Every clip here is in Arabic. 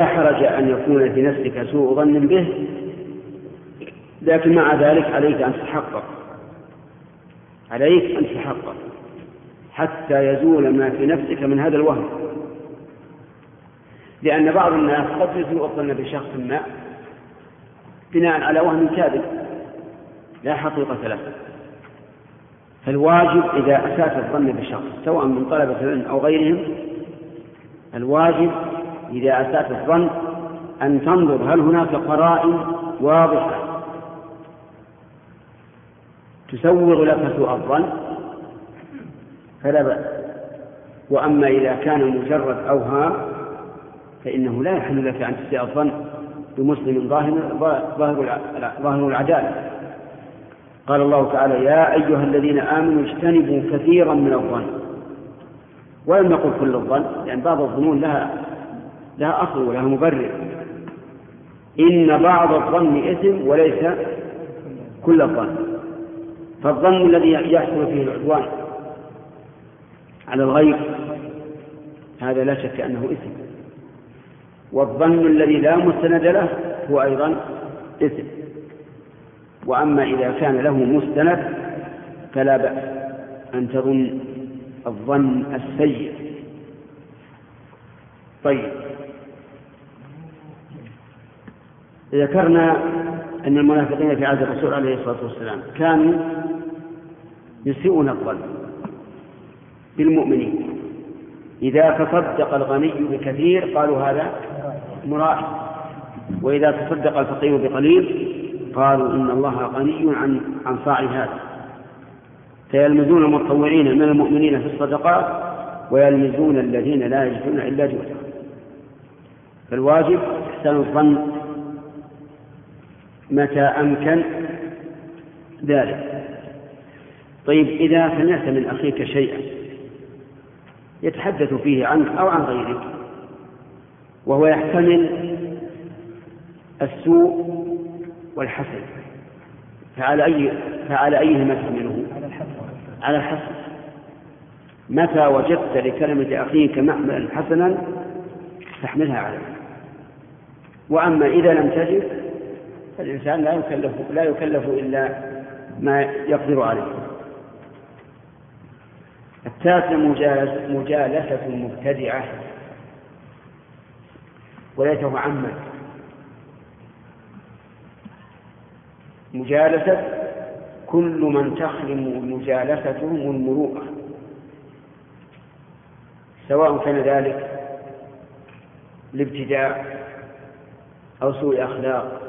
لا حرج أن يكون في نفسك سوء ظن به لكن مع ذلك عليك أن تتحقق. عليك أن تتحقق. حتى يزول ما في نفسك من هذا الوهم. لأن بعض الناس قد يسوء الظن بشخص ما بناء على وهم كاذب. لا حقيقة له. فالواجب إذا أساس الظن بشخص سواء من طلبة العلم أو غيرهم الواجب إذا أساس الظن أن تنظر هل هناك قرائن واضحة تسوغ لك سوء الظن؟ فلا بأس. وأما إذا كان مجرد أوهام فإنه لا يحل لك أن تسيء الظن بمسلم ظاهر ظاهر العدالة. قال الله تعالى يا أيها الذين آمنوا اجتنبوا كثيرا من الظن. ولم نقل كل الظن لأن بعض الظنون لها لها أصل ولها مبرر. إن بعض الظن إثم وليس كل الظن. فالظن الذي يحصل فيه العدوان على الغير هذا لا شك أنه إثم والظن الذي لا مستند له هو أيضا إثم وأما إذا كان له مستند فلا بأس أن تظن الظن السيء. طيب. ذكرنا أن المنافقين في عهد الرسول عليه الصلاة والسلام كانوا يسيئون الظن بالمؤمنين. إذا تصدق الغني بكثير قالوا هذا مرائي. وإذا تصدق الفقير بقليل قالوا إن الله غني عن عن صاع هذا. فيلمزون المتطوعين من المؤمنين في الصدقات ويلمزون الذين لا يجدون إلا جهدهم فالواجب إحسان الظن متى أمكن ذلك. طيب إذا سمعت من أخيك شيئا يتحدث فيه عنك أو عن غيرك وهو يحتمل السوء والحسن فعلى أي فعلى أيهما تحمله؟ على الحسن على الحسن متى وجدت لكلمة أخيك محملا حسنا فاحملها عليه وأما إذا لم تجد فالإنسان لا يكلف لا يكلف إلا ما يقدر عليه. التاسع مجالسة مبتدعة. وليته عما. مجالسة كل من تخرم مجالستهم المروءة سواء كان ذلك الابتداء أو سوء أخلاق.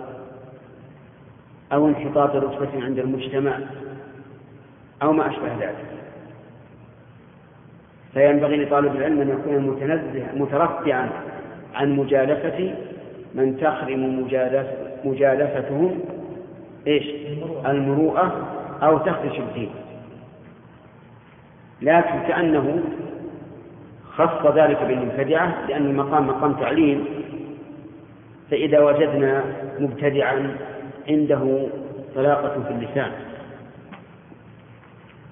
أو انحطاط رتبة عند المجتمع أو ما أشبه ذلك. فينبغي لطالب العلم أن يكون متنزه مترفعا عن مجالسة من تخرم مجالستهم إيش؟ المروءة أو تخدش الدين. لكن كأنه خص ذلك بالمبتدعة لأن المقام مقام تعليم. فإذا وجدنا مبتدعا عنده طلاقة في اللسان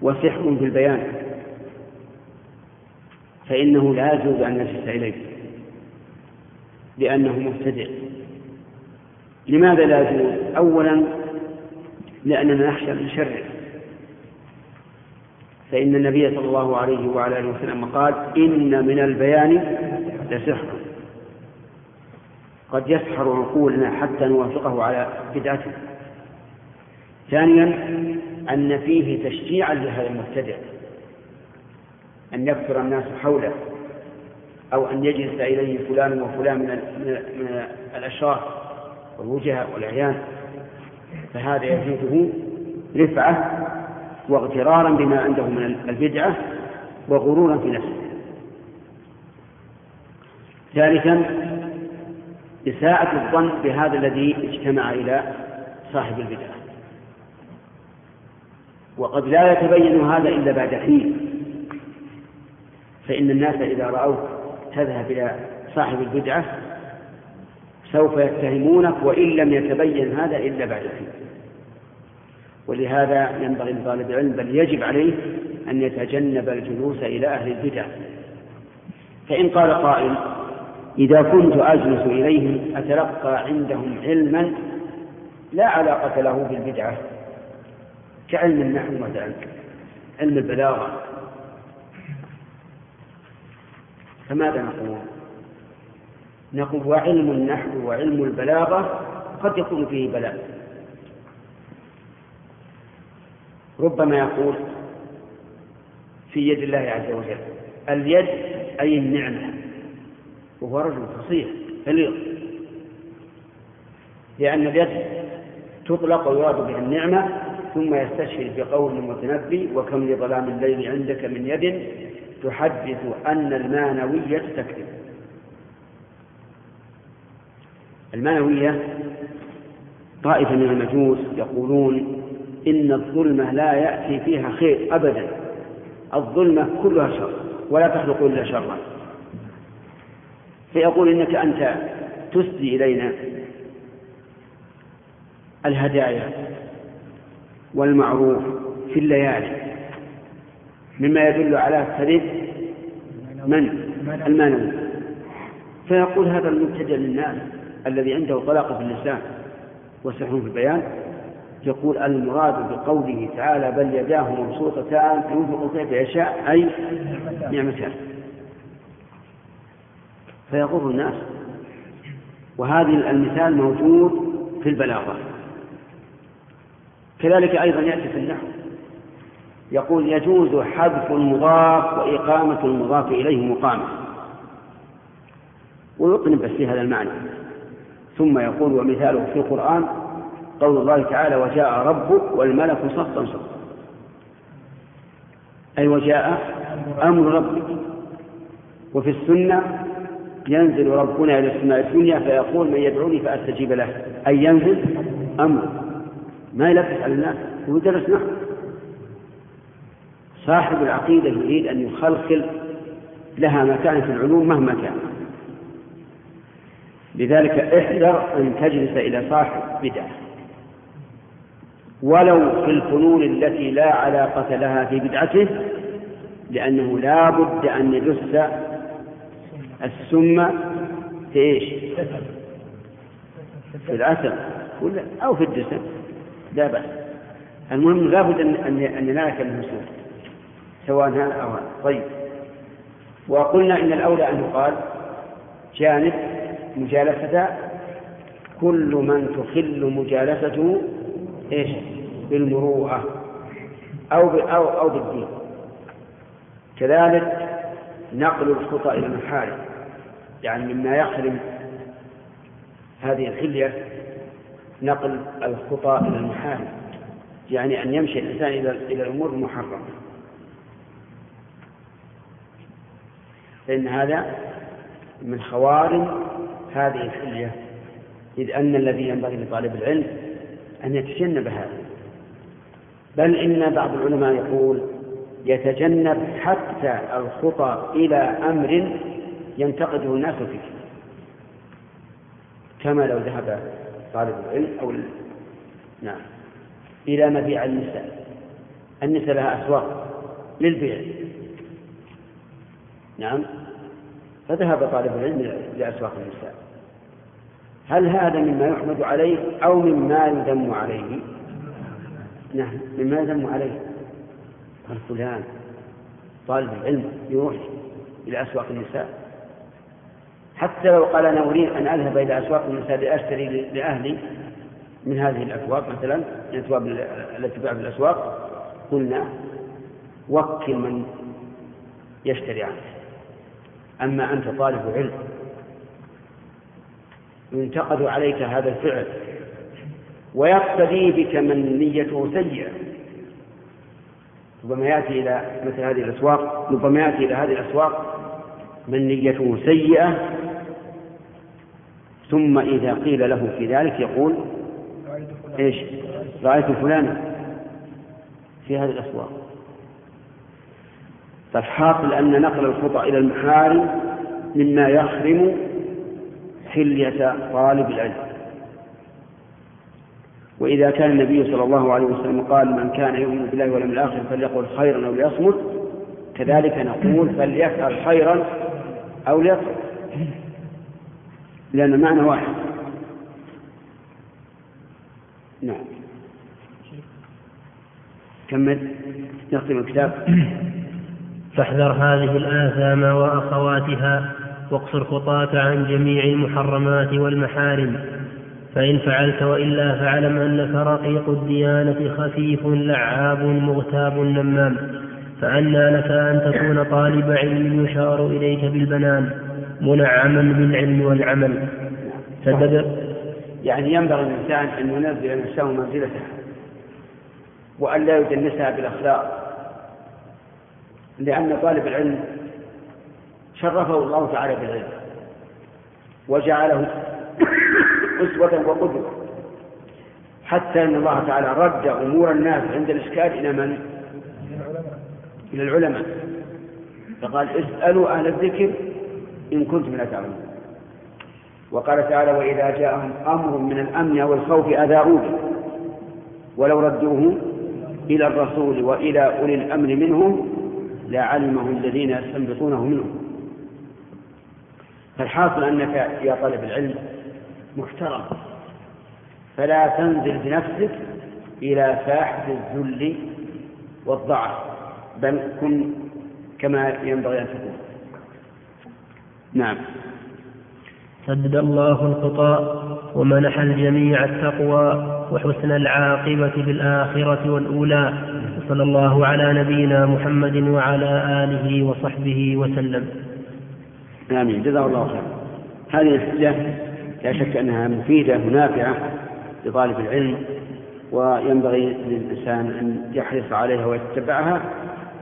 وسحر في البيان فإنه لا يجوز أن نجلس إليه لأنه مبتدع. لماذا لا يجوز؟ أولا لأننا نخشى من شره. فإن النبي صلى الله عليه وعلى آله وسلم قال إن من البيان لسحر. قد يسحر عقولنا حتى نوافقه على بدعته. ثانيا أن فيه تشجيعا لهذا المبتدع. أن يكثر الناس حوله أو أن يجلس إليه فلان وفلان من من الأشراف والوجهاء والأعيان. فهذا يزيده رفعة واغترارا بما عنده من البدعة وغرورا في نفسه. ثالثا إساءة الظن بهذا الذي اجتمع إلى صاحب البدعة. وقد لا يتبين هذا إلا بعد حين. فإن الناس إذا رأوك تذهب إلى صاحب البدعة سوف يتهمونك وإن لم يتبين هذا إلا بعد حين. ولهذا ينبغي لطالب العلم بل يجب عليه أن يتجنب الجلوس إلى أهل البدع. فإن قال قائل إذا كنت أجلس إليهم أتلقى عندهم علما لا علاقة له بالبدعة كعلم النحو مثلا علم البلاغة. فماذا نقول؟ نقول وعلم النحو وعلم البلاغة قد يكون فيه بلاء. ربما يقول في يد الله عز وجل اليد أي النعمة. وهو رجل فصيح بليغ. لأن اليد تطلق ويراد بها النعمة ثم يستشهد بقول المتنبي وكم لظلام الليل عندك من يد تحدث أن المانوية تكذب. المانوية طائفة من المجوس يقولون إن الظلمة لا يأتي فيها خير أبدا الظلمة كلها شر ولا تخلق إلا شرا. فيقول إنك أنت تسدي إلينا الهدايا والمعروف في الليالي مما يدل على سرد من؟ المانوي فيقول هذا المبتدع للناس الذي عنده طلاقة في اللسان وسحر في البيان يقول المراد بقوله تعالى بل يداه مبسوطتان ينفق كيف يشاء أي نعمتان. فيغر الناس وهذا المثال موجود في البلاغة. كذلك أيضا يأتي في النحو. يقول يجوز حذف المضاف وإقامة المضاف إليه مقامة ويطنب بس هذا المعنى. ثم يقول ومثاله في القرآن قول الله تعالى وجاء ربك والملك صفا صفا أي وجاء أمر ربك. وفي السنة ينزل ربنا إلى السماء الدنيا فيقول من يدعوني فأستجيب له. أي ينزل أمر ما يلبس على الناس. هو درس نحو صاحب العقيدة يريد أن يخلخل لها مكان في العلوم مهما كان. لذلك احذر أن تجلس إلى صاحب بدعة. ولو في الفنون التي لا علاقة لها في بدعته لأنه لا بد أن يدس السم في إيش؟ في العسل. أو في الدسم لا بأس. المهم لا بد أن أن ينالك المسلم. سواء هذا أو هذا. طيب. وقلنا إن الأولى أن يقال جانب مجالسة. كل من تخل مجالسته إيش؟ بالمروءة. أو أو أو بالدين. كذلك نقل الخطى إلى المحارم. يعني مما يحرم هذه الحلية نقل الخطى إلى المحارم. يعني أن يمشي الإنسان إلى إلى الأمور المحرمة. فإن هذا من خوارم هذه الحلية إذ أن الذي ينبغي لطالب العلم أن يتجنب هذا. بل إن بعض العلماء يقول يتجنب حتى الخطى إلى أمر ينتقده الناس فيه. كما لو ذهب طالب العلم أو نعم. إلى مبيع النساء. النساء لها أسواق للبيع. نعم. فذهب طالب العلم لأسواق النساء. هل هذا مما يحمد عليه أو مما يذم عليه؟ نعم. مما يذم عليه. قال فلان. طالب العلم يروح إلى أسواق النساء. حتى لو قال أنا أريد أن أذهب إلى أسواق النساء لأشتري لأهلي من هذه الأسواق مثلا الأسواق التي تباع في الأسواق قلنا وكل من يشتري عنه أما أنت طالب علم ينتقد عليك هذا الفعل ويقتدي بك من نيته سيئة. ربما يأتي إلى مثل هذه الأسواق ربما يأتي إلى هذه الأسواق من نيته سيئة ثم إذا قيل له في ذلك يقول إيش؟ رأيت فلانا في هذه الأسواق. فالحاصل أن نقل الخطأ إلى المحارم مما يخرم حلية طالب العلم. وإذا كان النبي صلى الله عليه وسلم قال من كان يؤمن بالله واليوم الآخر فليقل خيرا أو ليصمت كذلك نقول فليفعل خيرا أو ليصمت. لأن المعنى واحد. نعم. كمل. نختم الكتاب. فاحذر هذه الآثام وأخواتها واقصر خطاك عن جميع المحرمات والمحارم. فإن فعلت وإلا فاعلم أنك رقيق الديانة خفيف لعاب مغتاب نمام فأنى لك أن تكون طالب علم يشار إليك بالبنان منعما بالعلم والعمل. سدد يعني ينبغي الإنسان أن ينزل نفسه منزلته وأن لا يدنسها بالأخلاق لأن طالب العلم شرفه الله تعالى بالعلم وجعله أسوة وقدوة حتى أن الله تعالى رد أمور الناس عند الإشكال إلى من؟ إلى العلماء. فقال اسألوا أهل الذكر إن كنتم لا تعلمون. وقال تعالى وإذا جاءهم أمر من الأمن أو الخوف أذاعوه. ولو ردوه إلى الرسول وإلى أولي الأمر منهم لعلمه الذين يستنبطونه منهم. فالحاصل أنك يا طالب العلم محترم. فلا تنزل بنفسك إلى ساحة الذل والضعف بل كن كما ينبغي أن تكون. نعم. سدد الله الخطى ومنح الجميع التقوى وحسن العاقبة بالآخرة والأولى وصلى الله على نبينا محمد وعلى آله وصحبه وسلم. آمين جزاه الله خيرا. هذه الحجة لا شك أنها مفيدة ونافعة لطالب العلم وينبغي للإنسان أن يحرص عليها ويتبعها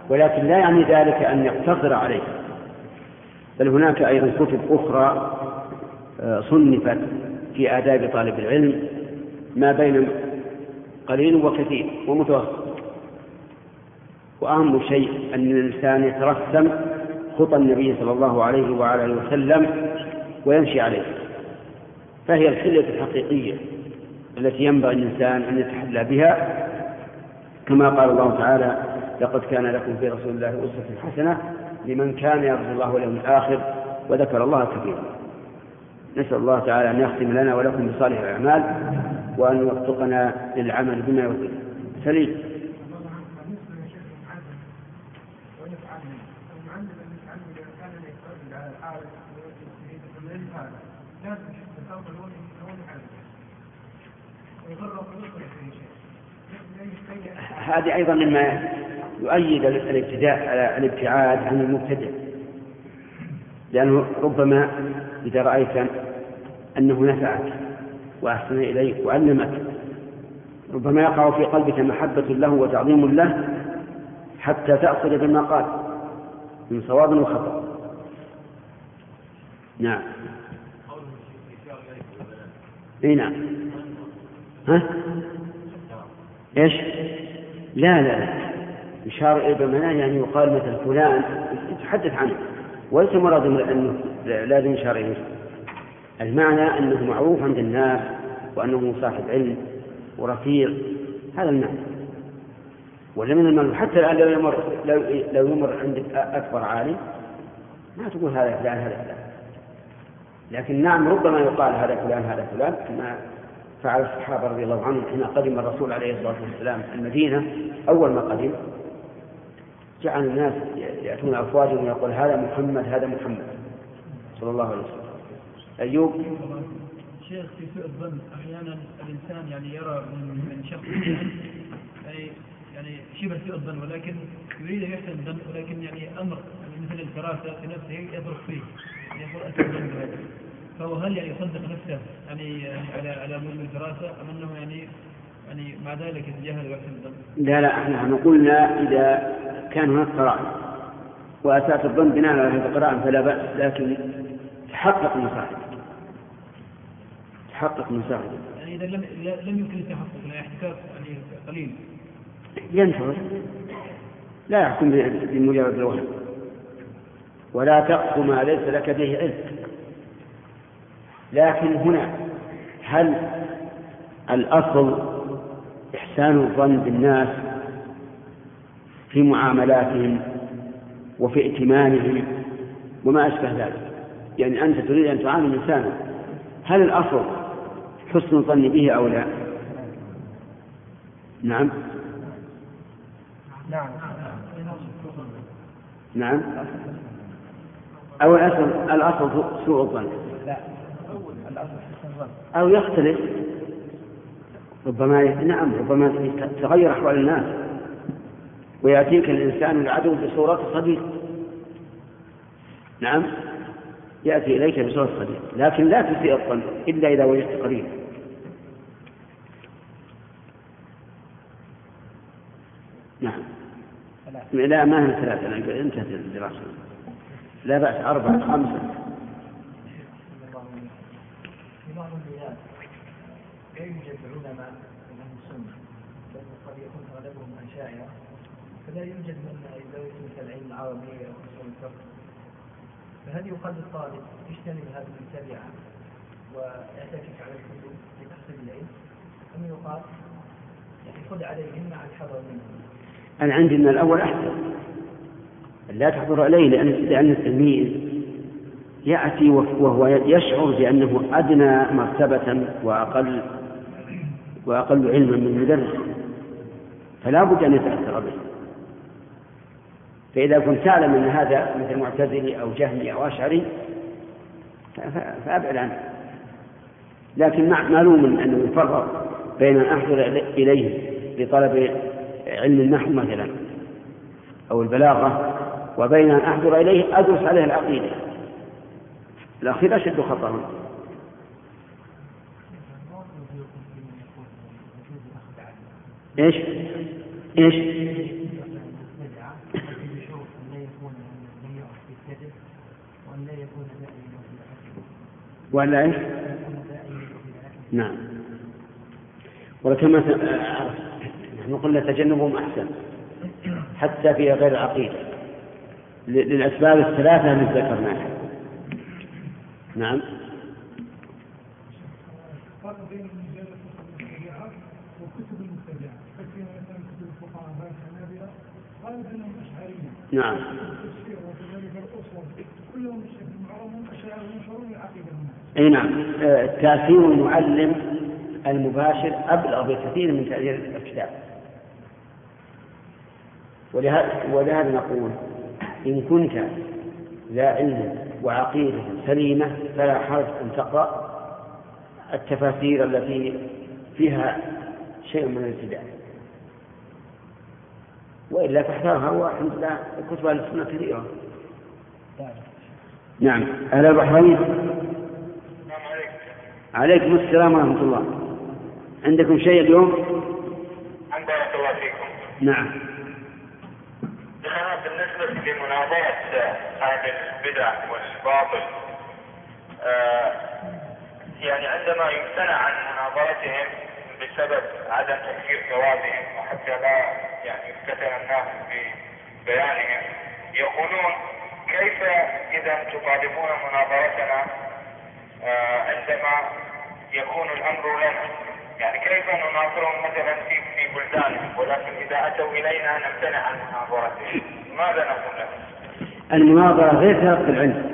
ولكن لا يعني ذلك أن يقتصر عليها. بل هناك أيضا كتب أخرى آه، صنفت في آداب طالب العلم ما بين قليل وكثير ومتوسط. وأهم شيء أن الإنسان يترسم خطى النبي صلى الله عليه وعلى وسلم ويمشي عليه. فهي الحلة الحقيقية التي ينبغي الإنسان أن يتحلى بها. كما قال الله تعالى لقد كان لكم في رسول الله أسوة حسنة لمن كان يرجو الله واليوم الآخر وذكر الله كثيرا. نسأل الله تعالى أن يختم لنا ولكم بصالح الأعمال وأن يوفقنا للعمل بما يرضيه سليم. هذه أيضا مما يؤيد الابتداء على الابتعاد عن المبتدع. لأنه ربما إذا رأيت أنه نفعك وأحسن إليك وعلمك ربما يقع في قلبك محبة له وتعظيم له حتى تأخذ بما قال من صواب وخطأ. نعم. إي نعم. ها؟ إيش؟ لا لا. إشارة إلى بمنان يعني يقال مثل فلان. يتحدث عنه. وليس مراد أنه لازم يشار إليه المعنى أنه معروف عند الناس وأنه صاحب علم ورفيق. هذا المعنى. ولا من المعنى. حتى الآن لو يمر لو, لو يمر عندك أكبر عالم ما تقول هذا فلان هذا فلان. لكن نعم ربما يقال هذا فلان هذا فلان فعل الصحابة رضي الله عنهم حين قدم الرسول عليه الصلاة والسلام المدينة أول ما قدم جعل الناس يأتون أفواجا ويقول هذا محمد هذا محمد صلى الله عليه وسلم. أيوب؟ شيخ في سوء الظن أحيانا الإنسان يعني يرى من شخص يعني يعني شبه سوء الظن ولكن يريد أن يحسن الظن ولكن يعني أمر مثل الفراسة في نفسه يضرب فيه يقول أسوء الظن بهذا فهو هل يعني يصدق نفسه يعني, يعني على على مول الدراسة أم أنه يعني يعني مع ذلك يتجاهل ويحسن الظن؟ لا لا نحن قلنا إذا كان هناك قرائن وأساس الظن بناء على هذه القرائن فلا بأس لكن تحقق مصاحبه تحقق مصاحبه يعني إذا لم لم يمكن التحقق لا احتكاك يعني قليل. ينتظر. لا يحكم بمجرد الوهم. ولا تقف ما ليس لك به علم. لكن هنا هل الأصل إحسان الظن بالناس في معاملاتهم وفي ائتمانهم وما أشبه ذلك؟ يعني أنت تريد أن تعامل إنسانا هل الأصل حسن الظن به أو لا؟ نعم. نعم. نعم. أو الأصل الأصل سوء الظن؟ لا. أو يختلف. ربما ي- نعم ربما تغير أحوال الناس. ويأتيك الإنسان العدو بصورة صديق. نعم يأتي إليك بصورة صديق. لكن لا تسيء الظن إلا إذا وجدت قريب. نعم. لا ما هي ثلاثة؟ انتهت الدراسة لا بأس أربعة خمسة في بعض البلاد لا يوجد علماء من أهل السنة بل قد يكون أغلبهم أشاعرة. فلا يوجد من يدرس مثل العلم العربي أو اصول الفقه. فهل يقال للطالب اجتنب هذه المتبعه واعتكف على الكتب لتحصيل العلم أم يقال يعني خذ عليهم مع الحذر منهم أنا عندي أن الأول أحسن. لا تحضر عليه لأن لأن التلميذ يأتي وهو يشعر بأنه أدنى مرتبة وأقل وأقل علما من المدرس فلا بد أن يتأثر به. فإذا كنت تعلم أن هذا مثل معتزلي أو جهمي أو أشعري فأبعد عنه. لكن مع- معلوم أنه يفرق بين أن أحضر إليه لطلب علم النحو مثلا أو البلاغة وبين أن أحضر إليه أدرس عليه العقيدة. الأخير أشد خطرا يكون دائما ولا إيش؟ نعم. ولكما نحن قلنا تجنبهم أحسن. حتى في غير العقيدة ل- للأسباب الثلاثة التي ذكرناها. نعم. هنا أي نعم. آه، تأثير المعلم المباشر أبلغ بكثير من تأثير الكتاب. ولهذا, نقول إن كنت ذا علم وعقيدة سليمة فلا حرج أن تقرأ التفاسير التي فيها شيء من الابتداع وإلا فاحذرها والحمد لله كتب أهل السنة كثيرة. نعم. أهل البحرين؟ عليكم السلام ورحمة الله. عندكم شيء اليوم؟ عند الله فيكم. نعم. بالنسبة لمناظرة أهل البدع والباطل آه، يعني عندما يمتنع عن مناظرتهم بسبب عدم تكفير جوابهم وحتى لا يعني يفتتن الناس ببيانهم يقولون كيف إذا تطالبون مناظرتنا؟ آه، عندما يكون الأمر لنا. يعني كيف نناظرهم مثلا في في بلدانهم ولكن إذا أتوا إلينا نمتنع عن مناظرتهم؟ ماذا نقول لهم؟ المناظرة غير تلقي العلم.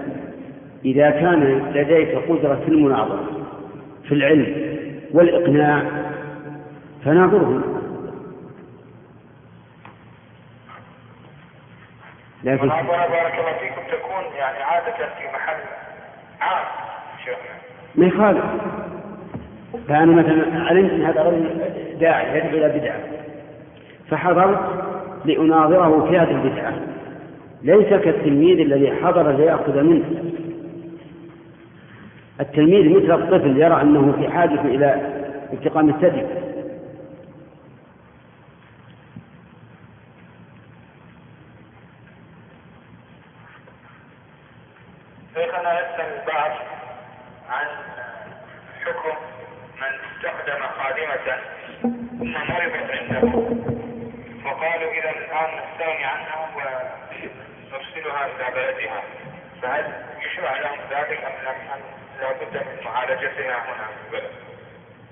إذا كان لديك قدرة في المناظرة في العلم والإقناع فناظرهم. لكن بارك الله فيكم تكون يعني عادة في محل عام شيخنا. ما يخالف فأنا مثلا علمت أن هذا رجل داعي يدعو إلى بدعة. فحضرت لأناظره في هذه البدعة. ليس كالتلميذ الذي حضر ليأخذ منه. التلميذ مثل الطفل يرى أنه في حاجة إلى التقام الثدي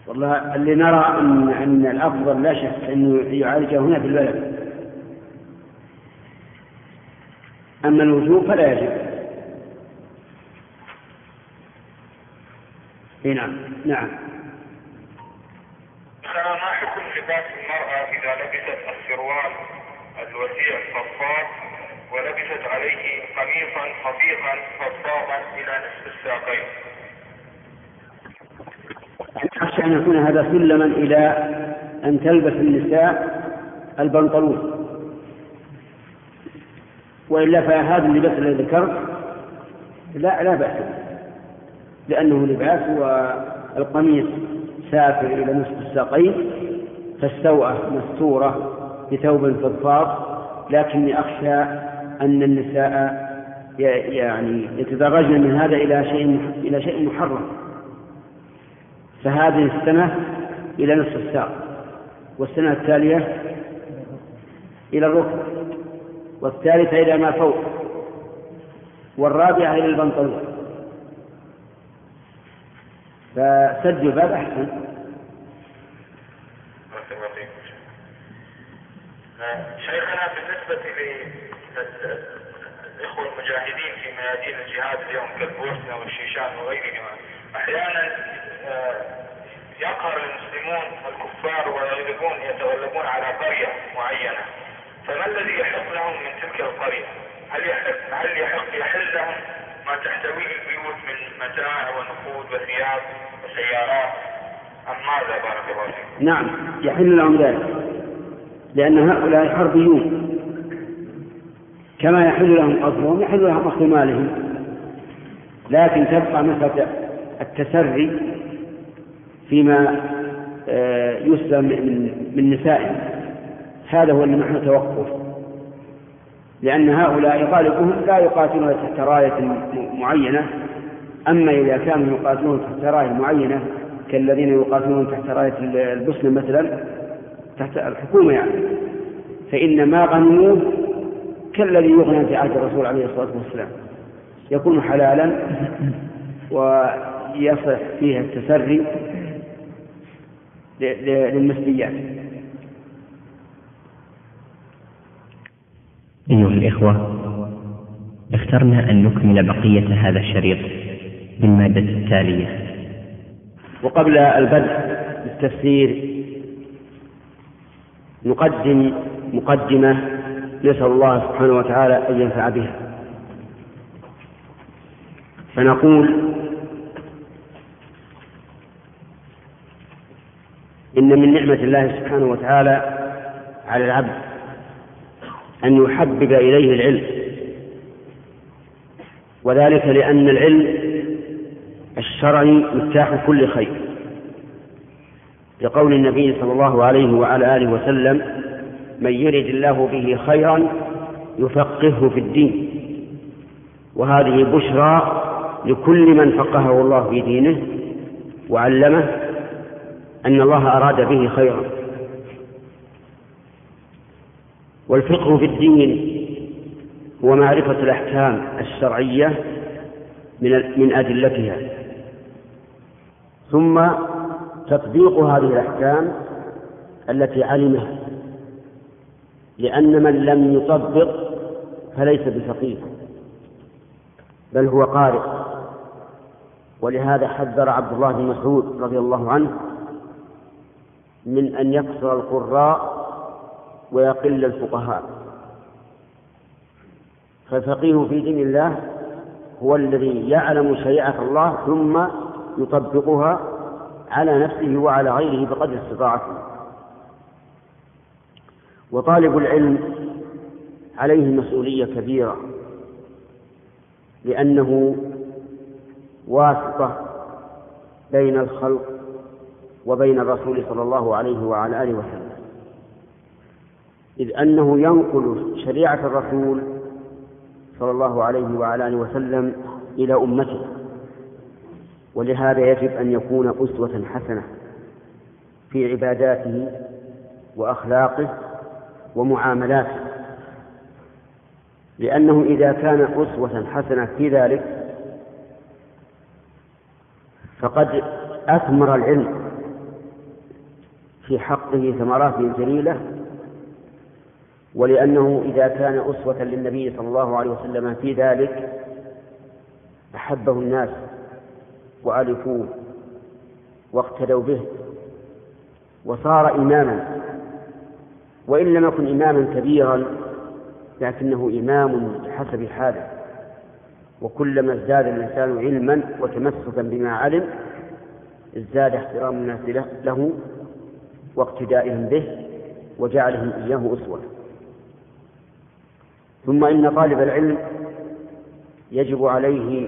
والله اللي نرى أن, أن الأفضل لا شك أنه يعالجه هنا في البلد. أما الوجوب فلا يجب. إي نعم. نعم. ما حكم لباس المرأة إذا لبست السروال الوسيع الفضفاض ولبست عليه قميصا خفيفا فضفاضا إلى نصف الساقين؟ أخشى أن يكون هذا سلما إلى أن تلبس النساء البنطلون. وإلا فهذا اللباس الذي ذكرت لا لا بأس لأنه لباس والقميص سافر إلى نصف الساقين فالسوءة مستورة بثوب فضفاض لكني أخشى أن النساء يعني يتدرجن من هذا إلى شيء إلى شيء محرم. فهذه السنة إلى نصف الساق والسنة التالية إلى الركب والثالثة إلى ما فوق والرابعة إلى البنطلون. فسد الباب أحسن. شيخنا بالنسبة للإخوة المجاهدين في ميادين الجهاد اليوم كالبوسنة والشيشان وغيرهما أحيانا يقهر المسلمون الكفار ويغلبون يتغلبون على قرية معينة. فما الذي يحق لهم من تلك القرية؟ هل يحق هل يحق يحل لهم ما تحتويه البيوت من متاع ونقود وثياب وسيارات؟ أم ماذا بارك الله فيكم؟ نعم يحل لهم ذلك. لأن هؤلاء حربيون. كما يحل لهم قصرهم يحل لهم أخذ مالهم. لكن تبقى مسألة التسري فيما آه، يسلم من من هذا هو نحن توقف لأن هؤلاء غالبهم لا يقاتلون تحت راية معينة. أما إذا كانوا يقاتلون تحت راية معينة كالذين يقاتلون تحت راية البوسنة مثلا تحت الحكومة يعني فإن ما غنموه كالذي يغنى في عهد الرسول عليه الصلاة والسلام. يكون حلالا ويصح فيها التسري. للمسليات أيها الإخوة اخترنا أن نكمل بقية هذا الشريط بالمادة التالية. وقبل البدء بالتفسير نقدم مقدمة نسأل الله سبحانه وتعالى أن ينفع بها. فنقول إن من نعمة الله سبحانه وتعالى على العبد أن يحبب إليه العلم. وذلك لأن العلم الشرعي مفتاح كل خير. لقول النبي صلى الله عليه وعلى آله وسلم من يرد الله به خيرا يفقهه في الدين وهذه بشرى لكل من فقهه الله في دينه وعلمه أن الله أراد به خيرا. والفقه في الدين هو معرفة الأحكام الشرعية من من أدلتها. ثم تطبيق هذه الأحكام التي علمها. لأن من لم يطبق فليس بفقيه بل هو قارئ. ولهذا حذر عبد الله بن مسعود رضي الله عنه من أن يكثر القراء ويقل الفقهاء. فالفقيه في دين الله هو الذي يعلم شريعة الله ثم يطبقها على نفسه وعلى غيره بقدر استطاعته. وطالب العلم عليه مسؤولية كبيرة لأنه واسطة بين الخلق وبين الرسول صلى الله عليه وعلى آله وسلم. إذ أنه ينقل شريعة الرسول صلى الله عليه وعلى آله وسلم إلى أمته ولهذا يجب أن يكون أسوة حسنة في عباداته وأخلاقه ومعاملاته لأنه إذا كان أسوة حسنة في ذلك فقد أثمر العلم في حقه ثمرات جليلة ولأنه إذا كان أسوة للنبي صلى الله عليه وسلم في ذلك أحبه الناس وألفوه واقتدوا به وصار إماما وإن لم يكن إماما كبيرا لكنه إمام بحسب حاله وكلما ازداد الإنسان علما وتمسكا بما علم ازداد احترام الناس له واقتدائهم به وجعلهم إياه أسوة. ثم إن طالب العلم يجب عليه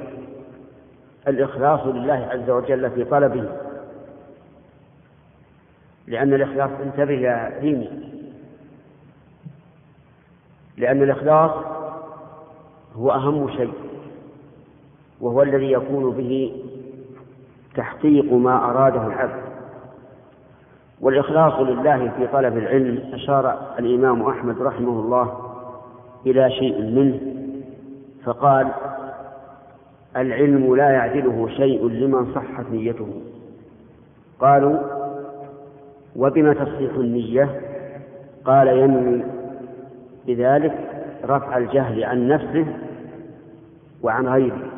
الإخلاص لله عز وجل في طلبه لأن الإخلاص انتبه يا ديني لأن الإخلاص هو أهم شيء وهو الذي يكون به تحقيق ما أراده العبد. والإخلاص لله في طلب العلم أشار الإمام أحمد رحمه الله إلى شيء منه فقال العلم لا يعدله شيء لمن صحت نيته. قالوا وبما تصحيح النية؟ قال ينوي بذلك رفع الجهل عن نفسه وعن غيره.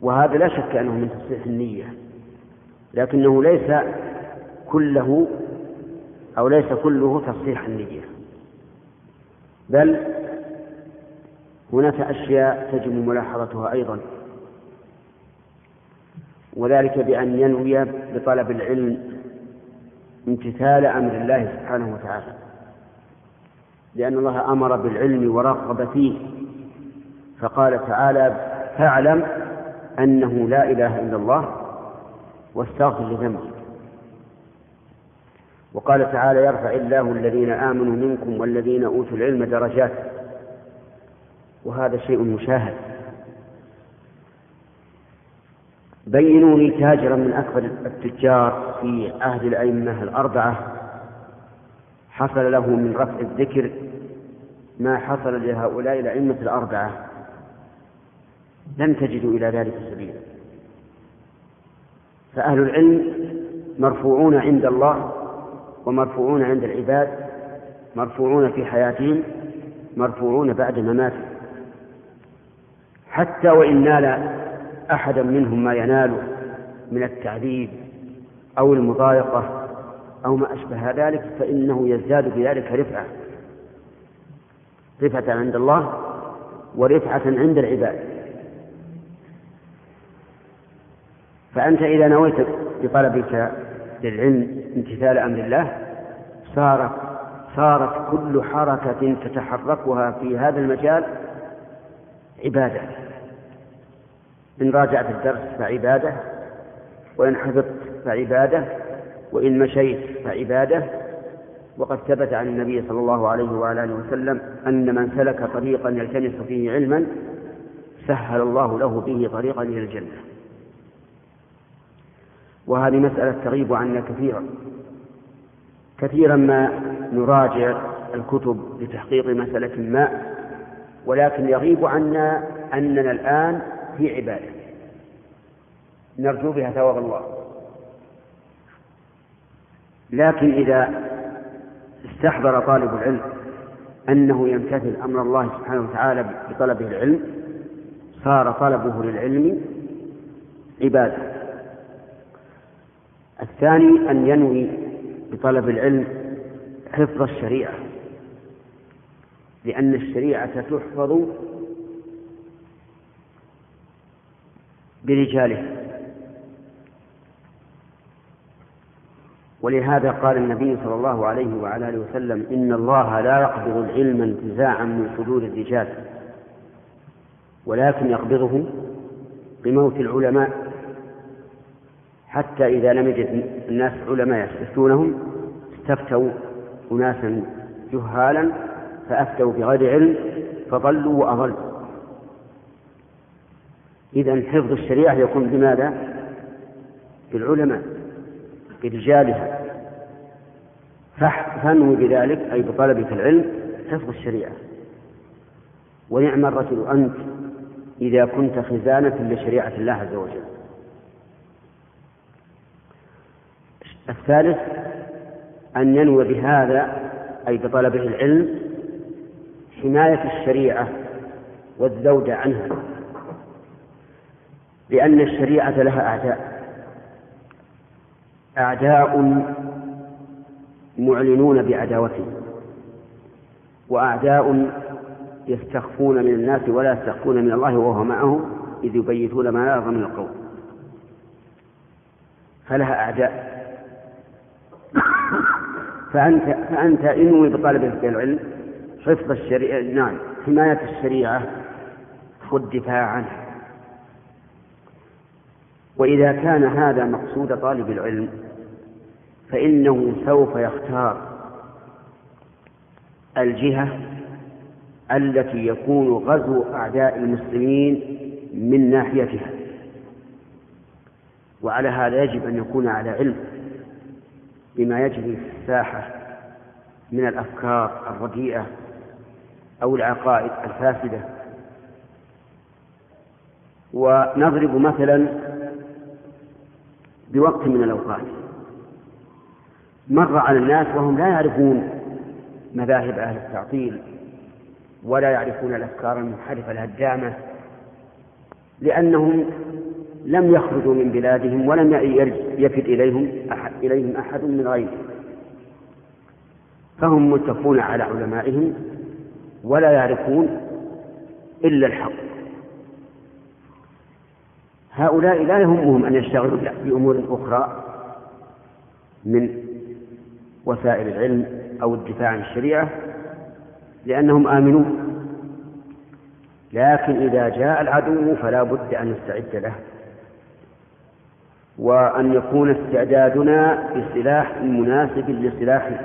وهذا لا شك أنه من تصحيح النية. لكنه ليس كله أو ليس كله تصحيح النية. بل هناك أشياء تجب ملاحظتها أيضا وذلك بأن ينوي بطلب العلم امتثال أمر الله سبحانه وتعالى لأن الله أمر بالعلم ورغب فيه فقال تعالى فاعلم أنه لا إله إلا الله واستغفر لذنبك. وقال تعالى يرفع الله الذين آمنوا منكم والذين أوتوا العلم درجات. وهذا شيء مشاهد. بينوا لي تاجرا من أكبر التجار في عهد الأئمة الأربعة. حصل له من رفع الذكر ما حصل لهؤلاء الأئمة الأربعة. لم تجدوا إلى ذلك سبيلا. فأهل العلم مرفوعون عند الله ومرفوعون عند العباد مرفوعون في حياتهم مرفوعون بعد مماتهم. حتى وإن نال أحدا منهم ما ينال من التعذيب أو المضايقة أو ما أشبه ذلك فإنه يزداد بذلك رفعة. رفعة عند الله ورفعة عند العباد. فأنت إذا نويت بطلبك للعلم امتثال أمر الله صارت صارت كل حركة تتحركها في هذا المجال عبادة. إن راجعت الدرس فعبادة وإن حفظت فعبادة وإن مشيت فعبادة. وقد ثبت عن النبي صلى الله عليه وعلى آله وسلم أن من سلك طريقا يلتمس فيه علما سهل الله له به طريقا إلى الجنة. وهذه مسألة تغيب عنا كثيرا. كثيرا ما نراجع الكتب لتحقيق مسألة ما ولكن يغيب عنا أننا الآن في عبادة. نرجو بها ثواب الله. لكن إذا استحضر طالب العلم أنه يمتثل أمر الله سبحانه وتعالى بطلبه العلم صار طلبه للعلم عبادة. الثاني أن ينوي بطلب العلم حفظ الشريعة لأن الشريعة تحفظ برجالها ولهذا قال النبي صلى الله عليه وعلى آله وسلم إن الله لا يقبض العلم انتزاعا من صدور الرجال ولكن يقبضه بموت العلماء. حتى إذا لم يجد الناس علماء يستفتونهم استفتوا أناسا جهالا فأفتوا بغير علم فضلوا وأضلوا. إذا حفظ الشريعة يكون بماذا؟ بالعلماء برجالها. فانوي بذلك أي بطلبك العلم حفظ الشريعة. ونعم الرجل أنت إذا كنت خزانة لشريعة الله عز وجل. الثالث أن ينوي بهذا أي بطلبه العلم حماية الشريعة والزوج عنها لأن الشريعة لها أعداء. أعداء معلنون بعداوته وأعداء يستخفون من الناس ولا يستخفون من الله وهو معهم إذ يبيتون ما لا يرضى من القول. فلها أعداء. فأنت فأنت إنوي بطلب العلم حفظ الشريعة نعم حماية الشريعة والدفاع عنها. وإذا كان هذا مقصود طالب العلم فإنه سوف يختار الجهة التي يكون غزو أعداء المسلمين من ناحيتها. وعلى هذا يجب أن يكون على علم. بما يجري في الساحة من الأفكار الرديئة أو العقائد الفاسدة. ونضرب مثلا بوقت من الأوقات. مر على الناس وهم لا يعرفون مذاهب أهل التعطيل ولا يعرفون الأفكار المنحرفة الهدامة لأنهم لم يخرجوا من بلادهم ولم يفد إليهم أحد, إليهم أحد من غيرهم. فهم متفقون على علمائهم ولا يعرفون إلا الحق. هؤلاء لا يهمهم أن يشتغلوا بأمور أخرى من وسائل العلم أو الدفاع عن الشريعة لأنهم آمنون لكن إذا جاء العدو فلا بد أن نستعد له. وأن يكون استعدادنا بسلاح مناسب لسلاحه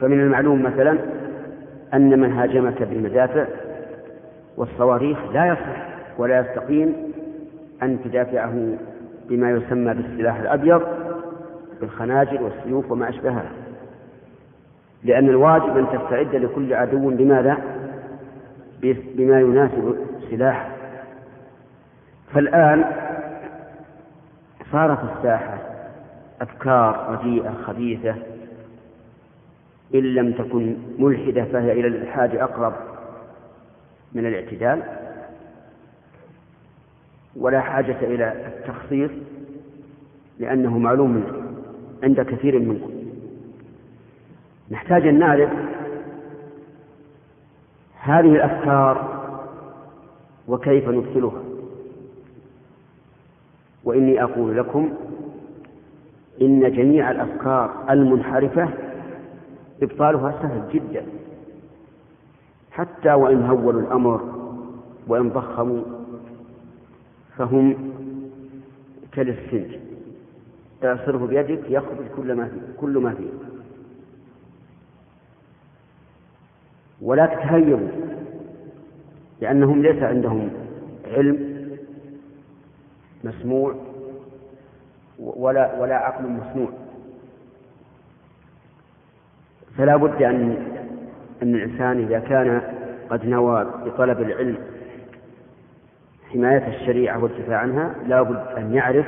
فمن المعلوم مثلا أن من هاجمك بالمدافع والصواريخ لا يصلح ولا يستقيم أن تدافعه بما يسمى بالسلاح الأبيض بالخناجر والسيوف وما أشبهها. لأن الواجب أن تستعد لكل عدو بماذا؟ بما يناسب سلاحه. فالآن صارت الساحة أفكار رديئة خبيثة. إن لم تكن ملحدة فهي إلى الإلحاد أقرب من الاعتدال. ولا حاجة إلى التخصيص لأنه معلوم عند كثير منكم نحتاج أن نعرف هذه الأفكار وكيف نبطلها وإني أقول لكم إن جميع الأفكار المنحرفة إبطالها سهل جدا. حتى وإن هولوا الأمر وإن ضخموا فهم كالسنج تعصره بيدك يخرج كل ما فيه كل ما فيه. ولا تتهيبوا لأنهم ليس عندهم علم مسموع ولا ولا عقل مصنوع فلا بد أن أن الإنسان إذا كان قد نوى بطلب العلم حماية الشريعة والدفاع عنها لا بد أن يعرف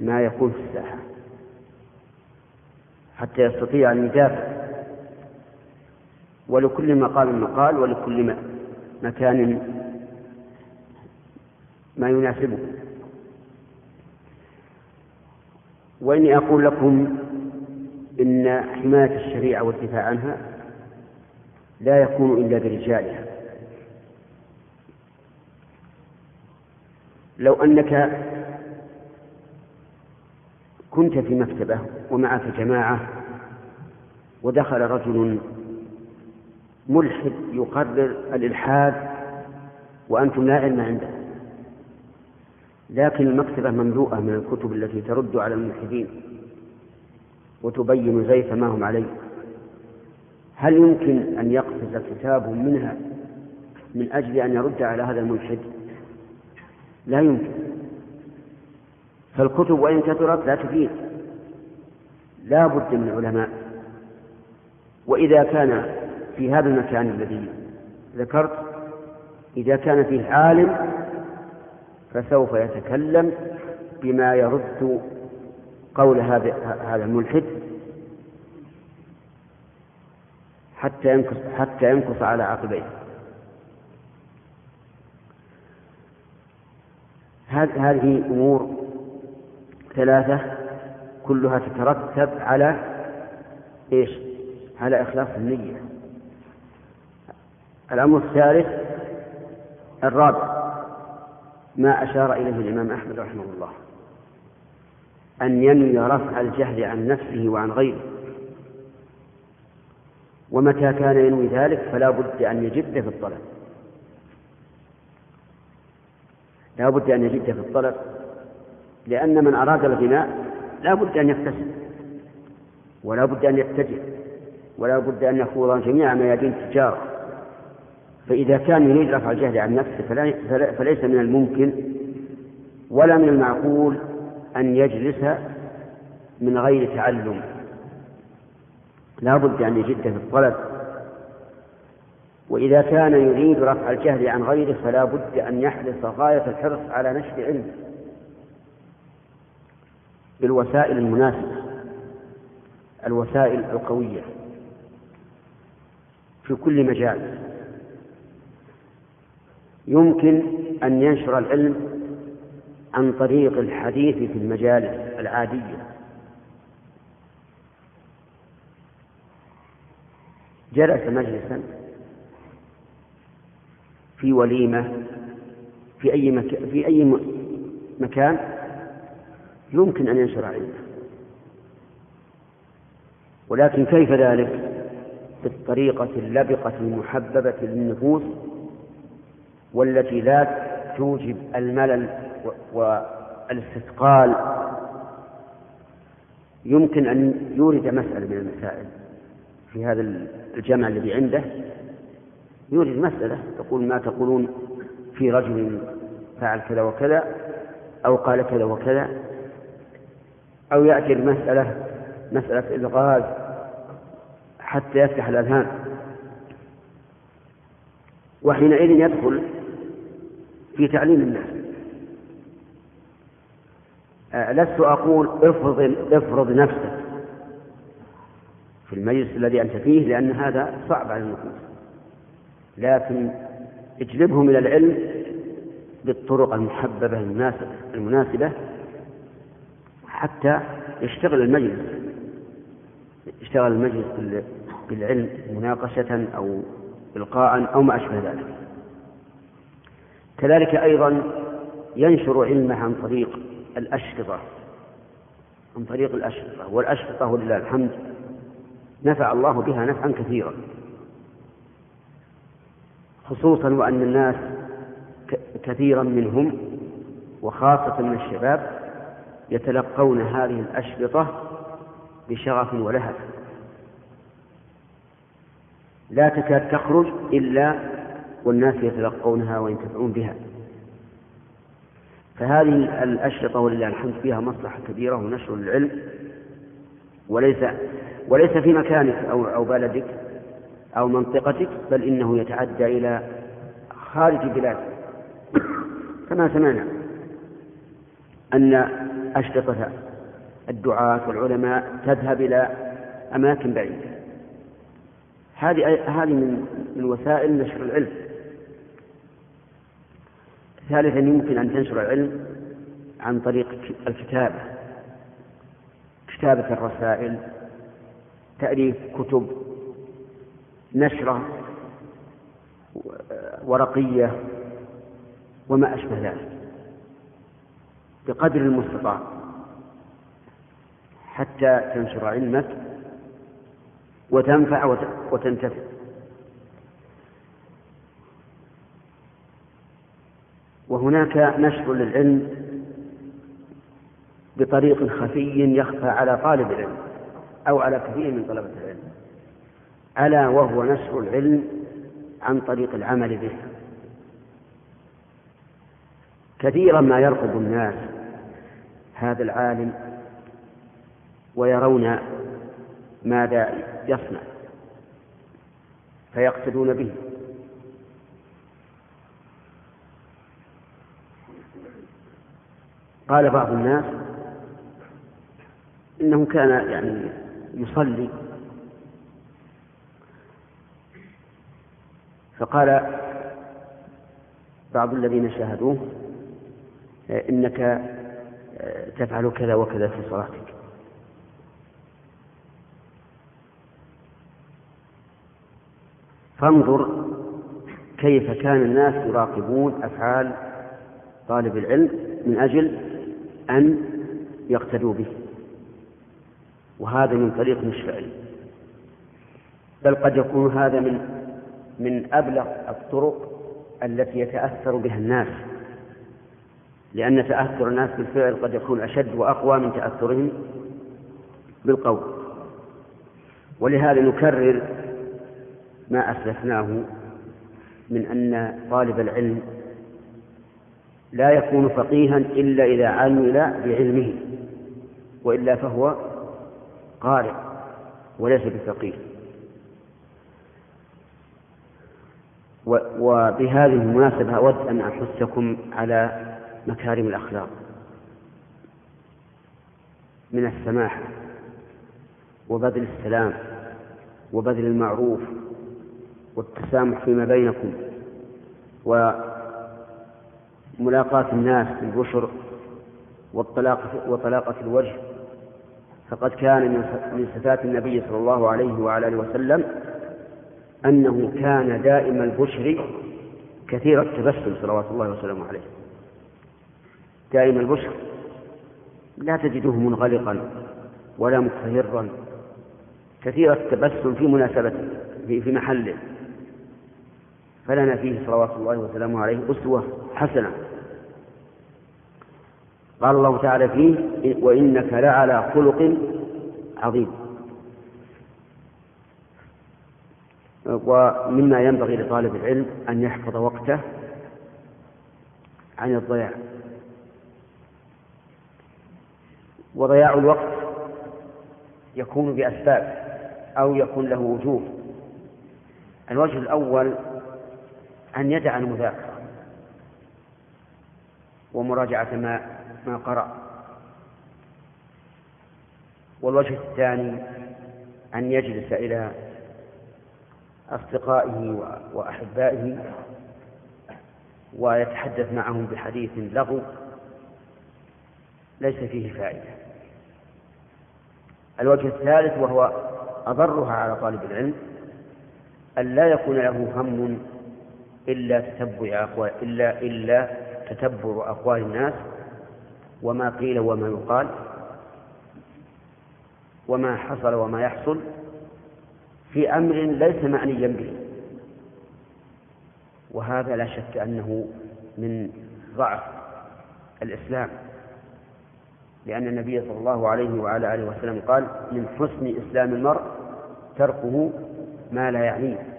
ما يكون في الساحة حتى يستطيع أن يدافع. ولكل مقام مقال ولكل مكان ما يناسبه. وإني أقول لكم إن حماية الشريعة والدفاع عنها لا يكون إلا برجالها. لو أنك كنت في مكتبة ومعك جماعة ودخل رجل ملحد يقرر الإلحاد وأنتم لا علم عنده. لكن المكتبة مملوءة من الكتب التي ترد على الملحدين وتبين زيف ما هم عليه. هل يمكن أن يقفز كتاب منها من أجل أن يرد على هذا الملحد؟ لا يمكن. فالكتب وإن كثرت لا تفيد. لا بد من علماء. وإذا كان في هذا المكان الذي ذكرت إذا كان فيه عالم فسوف يتكلم بما يرد قول هذا هذا الملحد حتى ينكص حتى ينكص على عقبيه. هذه أمور ثلاثة كلها تترتب على إيش؟ على إخلاص النية. الأمر الثالث الرابع. ما أشار إليه الإمام أحمد رحمه الله. أن ينوي رفع الجهل عن نفسه وعن غيره. ومتى كان ينوي ذلك فلا بد أن يجد في الطلب. لا بد أن يجد في الطلب. لأن من أراد الغناء لا بد أن يكتسب. ولا بد أن يتجه. ولا بد أن يخوض جميع ميادين التجارة فإذا كان يريد رفع الجهل عن نفسه فليس من الممكن ولا من المعقول أن يجلس من غير تعلم. لا بد أن يجد في الطلب. وإذا كان يريد رفع الجهل عن غيره فلا بد أن يحرص غاية الحرص على نشر علمه بالوسائل المناسبة الوسائل القوية في كل مجال. يمكن أن ينشر العلم عن طريق الحديث في المجالس العادية. جلس مجلسا في وليمة في أي مكان في أي مكان يمكن أن ينشر علمه. ولكن كيف ذلك؟ بالطريقة اللبقة المحببة للنفوس والتي لا توجب الملل والاستثقال يمكن أن يورد مسألة من المسائل في هذا الجمع الذي عنده. يورد مسألة تقول ما تقولون في رجل فعل كذا وكذا أو قال كذا وكذا أو يأتي المسألة مسألة إلغاز حتى يفتح الأذهان. وحينئذ يدخل في تعليم الناس. آه، لست أقول افرض افرض نفسك في المجلس الذي أنت فيه لأن هذا صعب على النفوس لكن اجلبهم إلى العلم بالطرق المحببة المناسبة المناسبة حتى يشتغل المجلس. يشتغل المجلس بالعلم مناقشة أو إلقاء أو ما أشبه ذلك. كذلك أيضا ينشر علمه عن طريق الأشرطة عن طريق الأشرطة والأشرطة ولله الحمد. نفع الله بها نفعا كثيرا. خصوصا وأن الناس كثيرا منهم وخاصة من الشباب يتلقون هذه الأشرطة بشغف ولهف لا تكاد تخرج إلا والناس يتلقونها وينتفعون بها. فهذه الأشرطة ولله الحمد فيها مصلحة كبيرة ونشر العلم. وليس وليس في مكانك أو أو بلدك أو منطقتك بل إنه يتعدى إلى خارج بلادك. كما سمعنا أن أشرطة الدعاة والعلماء تذهب إلى أماكن بعيدة. هذه هذه من من وسائل نشر العلم. ثالثا يمكن أن تنشر العلم عن طريق الكتابة كتابة الرسائل تأليف كتب نشرة ورقية وما أشبه ذلك بقدر المستطاع حتى تنشر علمك وتنفع وتنتفع. وهناك نشر للعلم بطريق خفي يخفى على طالب العلم أو على كثير من طلبة العلم ألا وهو نشر العلم عن طريق العمل به. كثيرا ما يرقب الناس هذا العالم ويرون ماذا يصنع فيقصدون به. قال بعض الناس إنه كان يعني يصلي. فقال بعض الذين شاهدوه إنك تفعل كذا وكذا في صلاتك. فانظر كيف كان الناس يراقبون أفعال طالب العلم من أجل أن يقتدوا به. وهذا من طريق مش فعلي. بل قد يكون هذا من من أبلغ الطرق التي يتأثر بها الناس. لأن تأثر الناس بالفعل قد يكون أشد وأقوى من تأثرهم بالقول. ولهذا نكرر ما أسلفناه من أن طالب العلم لا يكون فقيها إلا إذا عمل بعلمه وإلا فهو قارئ وليس بفقيه. وبهذه المناسبة أود أن أحثكم على مكارم الأخلاق من السماحة وبذل السلام وبذل المعروف والتسامح فيما بينكم وملاقاة الناس بالبشر والطلاقة وطلاقة الوجه فقد كان من صفات النبي صلى الله عليه وعلى آله وسلم أنه كان دائم البشر كثير التبسم صلوات الله وسلامه عليه. دائم البشر لا تجده منغلقا ولا مكفهرا كثير التبسم في مناسبته في محله. فلنا فيه صلوات الله وسلامه عليه أسوة حسنة. قال الله تعالى فيه وإنك لعلى خلق عظيم. ومما ينبغي لطالب العلم أن يحفظ وقته عن الضياع. وضياع الوقت يكون بأسباب أو يكون له وجوه. الوجه الأول أن يدع المذاكرة ومراجعة ما ما قرأ والوجه الثاني أن يجلس إلى أصدقائه وأحبائه ويتحدث معهم بحديث لغو ليس فيه فائدة. الوجه الثالث وهو أضرها على طالب العلم أن لا يكون له هم إلا تتبع أقوال إلا إلا تتبع أقوال الناس وما قيل وما يقال وما حصل وما يحصل في أمر ليس معنيا به. وهذا لا شك أنه من ضعف الإسلام لأن النبي صلى الله عليه وعلى آله وسلم قال من حسن إسلام المرء تركه ما لا يعنيه.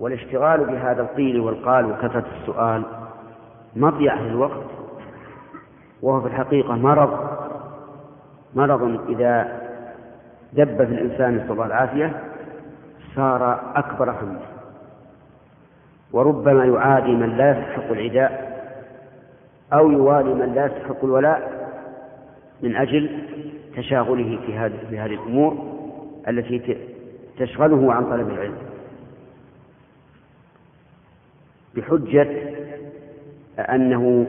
والاشتغال بهذا القيل والقال وكثرة السؤال مضيعة للوقت وهو في الحقيقة مرض مرض إذا دب في الإنسان نسأل العافية صار أكبر همه وربما يعادي من لا يستحق العداء أو يوالي من لا يستحق الولاء من أجل تشاغله في هذه الأمور التي تشغله عن طلب العلم. بحجة أنه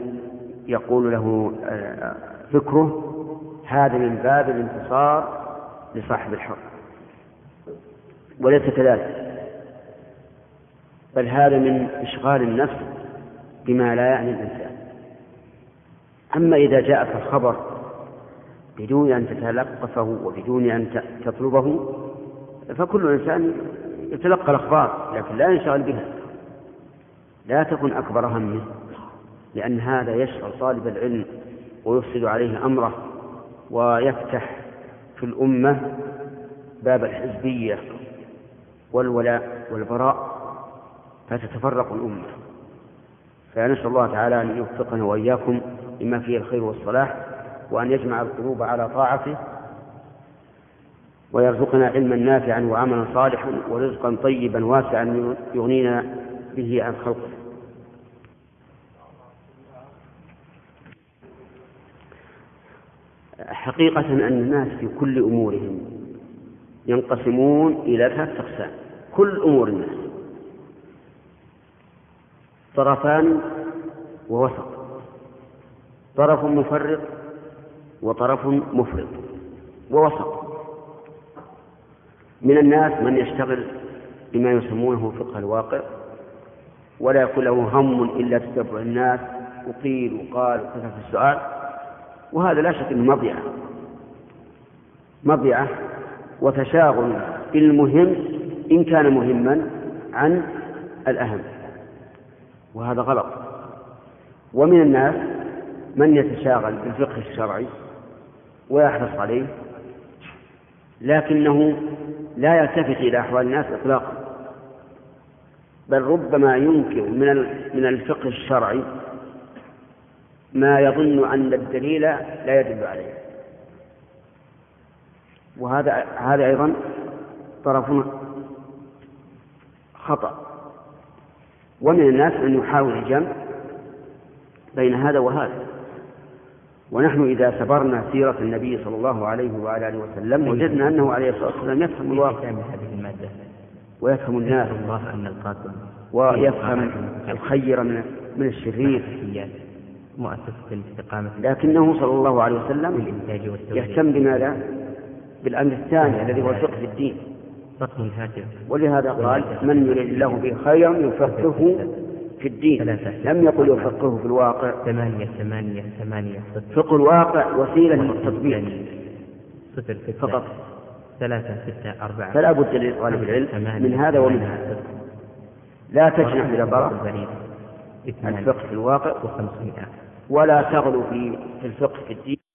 يقول له آه، فكره هذا من باب الانتصار لصاحب الحق. وليس كذلك. بل هذا من إشغال النفس بما لا يعني الإنسان. أما إذا جاءك الخبر بدون أن تتلقفه وبدون أن تطلبه فكل إنسان يتلقى الأخبار لكن لا ينشغل بها. لا تكن أكبر همه. لأن هذا يشغل طالب العلم ويفسد عليه أمره ويفتح في الأمة باب الحزبية والولاء والبراء فتتفرق الأمة. فنسأل الله تعالى أن يوفقنا وإياكم لما فيه الخير والصلاح وأن يجمع القلوب على طاعته ويرزقنا علما نافعا وعملا صالحا ورزقا طيبا واسعا يغنينا به عن خلقه. حقيقة أن الناس في كل أمورهم ينقسمون إلى ثلاثة أقسام. كل أمور الناس. طرفان ووسط. طرف مفرط وطرف مفرط. ووسط. من الناس من يشتغل بما يسمونه فقه الواقع ولا يكون له هم إلا تتبع الناس. وقيل وقال وكثرة السؤال. وهذا لا شك أنه مضيعة. مضيعة وتشاغل بالمهم إن كان مهما عن الأهم. وهذا غلط. ومن الناس من يتشاغل بالفقه الشرعي ويحرص عليه لكنه لا يلتفت إلى أحوال الناس إطلاقا. بل ربما ينكر من من الفقه الشرعي ما يظن أن الدليل لا يدل عليه. وهذا هذا أيضا طرف خطأ. ومن الناس من يحاول الجمع بين هذا وهذا. ونحن إذا سبرنا سيرة النبي صلى الله عليه وعلى آله وسلم وجدنا أنه عليه الصلاة والسلام يفهم الواقع. هذه المادة؟ ويفهم الناس. أن ويفهم الخير من من الشرير. مؤسسة الاستقامة لكنه صلى الله عليه وسلم يهتم بماذا؟ بالأمر الثاني الذي هو الفقه في الدين. رقم الهاتف. ولهذا قال من يريد الله به خيرا يفقهه في الدين. ثلاثة. لم يقل يفقهه في الواقع. ثمانية ثمانية ثمانية صفر. فقه الواقع وسيلة للتطبيق. صفر ستة فقط. ثلاثة ستة أربعة. فلا بد لطالب العلم ثمانية من هذا ومن هذا. لا تجنح إلى اثنان الفقه في الواقع. وخمسمائة. ولا تغلو في الفقه في الدين.